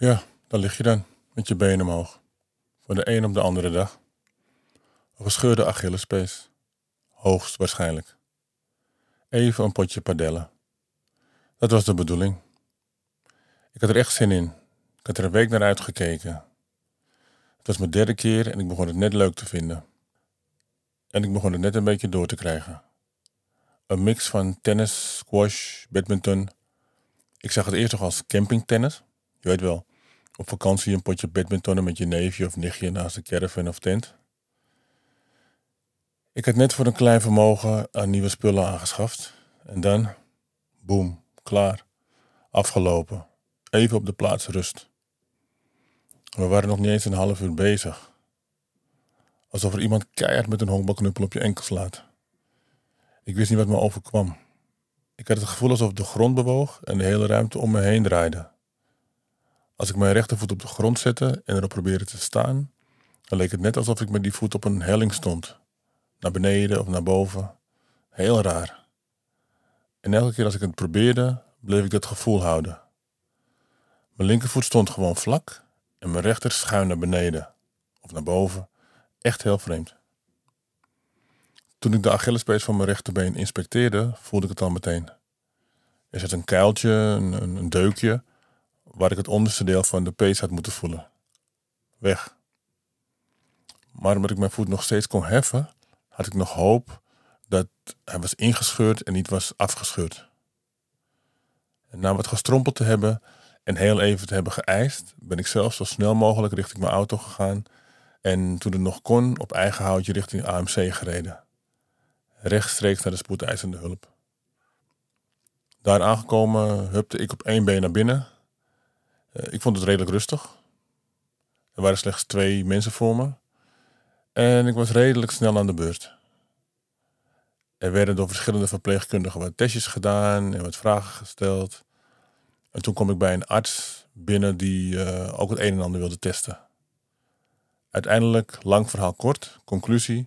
Ja, daar lig je dan, met je benen omhoog. Van de een op de andere dag. Een gescheurde Achillespees. Hoogst waarschijnlijk. Even een potje padellen. Dat was de bedoeling. Ik had er echt zin in. Ik had er een week naar uitgekeken. Het was mijn derde keer en ik begon het net leuk te vinden. En ik begon het net een beetje door te krijgen. Een mix van tennis, squash, badminton. Ik zag het eerst nog als campingtennis. Je weet wel, op vakantie een potje badmintonnen met je neefje of nichtje naast een caravan of tent. Ik had net voor een klein vermogen aan nieuwe spullen aangeschaft. En dan, boem, klaar. Afgelopen. Even op de plaats rust. We waren nog niet eens een half uur bezig. Alsof er iemand keihard met een honkbalknuppel op je enkel slaat. Ik wist niet wat me overkwam. Ik had het gevoel alsof de grond bewoog en de hele ruimte om me heen draaide. Als ik mijn rechtervoet op de grond zette en erop probeerde te staan, dan leek het net alsof ik met die voet op een helling stond. Naar beneden of naar boven. Heel raar. En elke keer als ik het probeerde, bleef ik dat gevoel houden. Mijn linkervoet stond gewoon vlak en mijn rechter schuin naar beneden of naar boven. Echt heel vreemd. Toen ik de Achillespees van mijn rechterbeen inspecteerde, voelde ik het al meteen. Er zat een kuiltje, een, een deukje, waar ik het onderste deel van de pees had moeten voelen. Weg. Maar omdat ik mijn voet nog steeds kon heffen, had ik nog hoop dat hij was ingescheurd en niet was afgescheurd. Na wat gestrompeld te hebben en heel even te hebben geëist, ben ik zelf zo snel mogelijk richting mijn auto gegaan en toen het nog kon, op eigen houtje richting AMC gereden. Rechtstreeks naar de spoedeisende hulp. Daar aangekomen hupte ik op één been naar binnen. Eh, ik vond het redelijk rustig. Er waren slechts twee mensen voor me. En ik was redelijk snel aan de beurt. Er werden door verschillende verpleegkundigen wat testjes gedaan en wat vragen gesteld. En toen kwam ik bij een arts binnen die eh, ook het een en ander wilde testen. Uiteindelijk, lang verhaal kort, conclusie.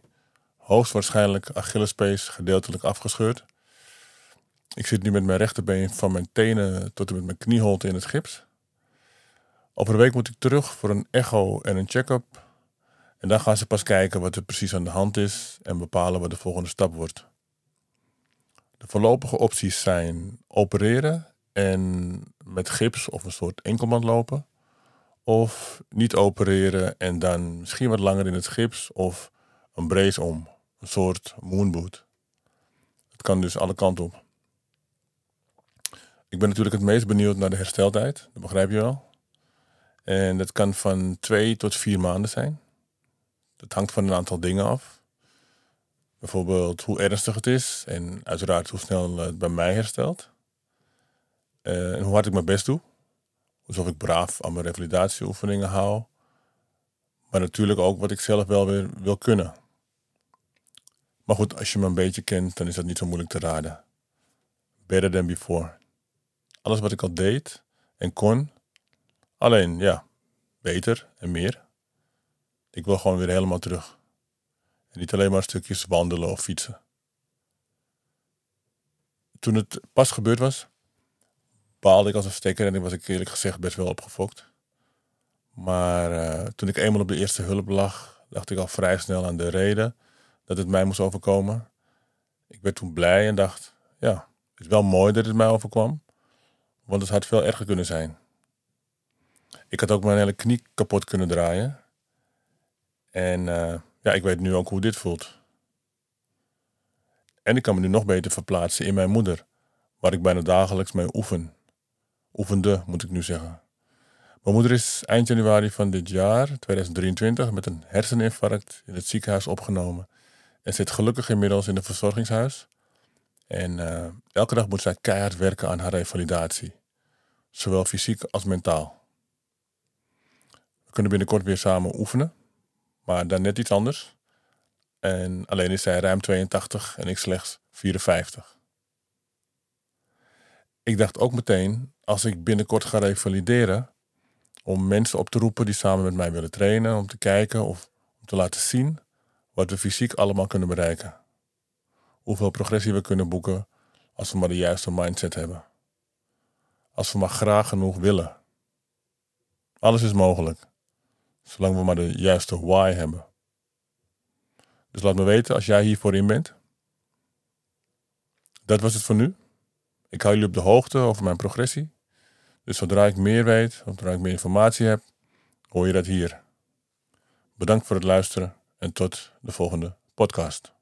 Hoogstwaarschijnlijk Achillespees gedeeltelijk afgescheurd. Ik zit nu met mijn rechterbeen van mijn tenen tot en met mijn knieholte in het gips. Over een week moet ik terug voor een echo en een check-up. En dan gaan ze pas kijken wat er precies aan de hand is en bepalen wat de volgende stap wordt. De voorlopige opties zijn opereren en met gips of een soort enkelband lopen. Of niet opereren en dan misschien wat langer in het gips of een brace om. Een soort moonboot. Het kan dus alle kanten op. Ik ben natuurlijk het meest benieuwd naar de hersteltijd. Dat begrijp je wel. En dat kan van twee tot vier maanden zijn. Dat hangt van een aantal dingen af. Bijvoorbeeld hoe ernstig het is en uiteraard hoe snel het bij mij herstelt. Uh, en hoe hard ik mijn best doe. Alsof ik braaf aan mijn revalidatieoefeningen hou. Maar natuurlijk ook wat ik zelf wel weer wil kunnen. Maar goed, als je me een beetje kent, dan is dat niet zo moeilijk te raden. Better than before. Alles wat ik al deed en kon. Alleen, ja, beter en meer. Ik wil gewoon weer helemaal terug. Niet alleen maar stukjes wandelen of fietsen. Toen het pas gebeurd was, baalde ik als een stekker en ik was eerlijk gezegd best wel opgefokt. Maar uh, toen ik eenmaal op de eerste hulp lag, dacht ik al vrij snel aan de reden dat het mij moest overkomen. Ik werd toen blij en dacht, ja, het is wel mooi dat het mij overkwam, want het had veel erger kunnen zijn. Ik had ook mijn hele knie kapot kunnen draaien. En uh, ja, ik weet nu ook hoe dit voelt. En ik kan me nu nog beter verplaatsen in mijn moeder, waar ik bijna dagelijks mee oefen. Oefende, moet ik nu zeggen. Mijn moeder is eind januari van dit jaar, 2023, met een herseninfarct in het ziekenhuis opgenomen. En zit gelukkig inmiddels in het verzorgingshuis. En uh, elke dag moet zij keihard werken aan haar revalidatie. Zowel fysiek als mentaal. We kunnen binnenkort weer samen oefenen, maar dan net iets anders. En alleen is zij ruim 82 en ik slechts 54. Ik dacht ook meteen, als ik binnenkort ga revalideren, om mensen op te roepen die samen met mij willen trainen, om te kijken of om te laten zien wat we fysiek allemaal kunnen bereiken. Hoeveel progressie we kunnen boeken als we maar de juiste mindset hebben. Als we maar graag genoeg willen. Alles is mogelijk, zolang we maar de juiste why hebben. Dus laat me weten als jij hiervoor in bent. Dat was het voor nu. Ik hou jullie op de hoogte over mijn progressie. Dus zodra ik meer weet, zodra ik meer informatie heb, hoor je dat hier. Bedankt voor het luisteren en tot de volgende podcast.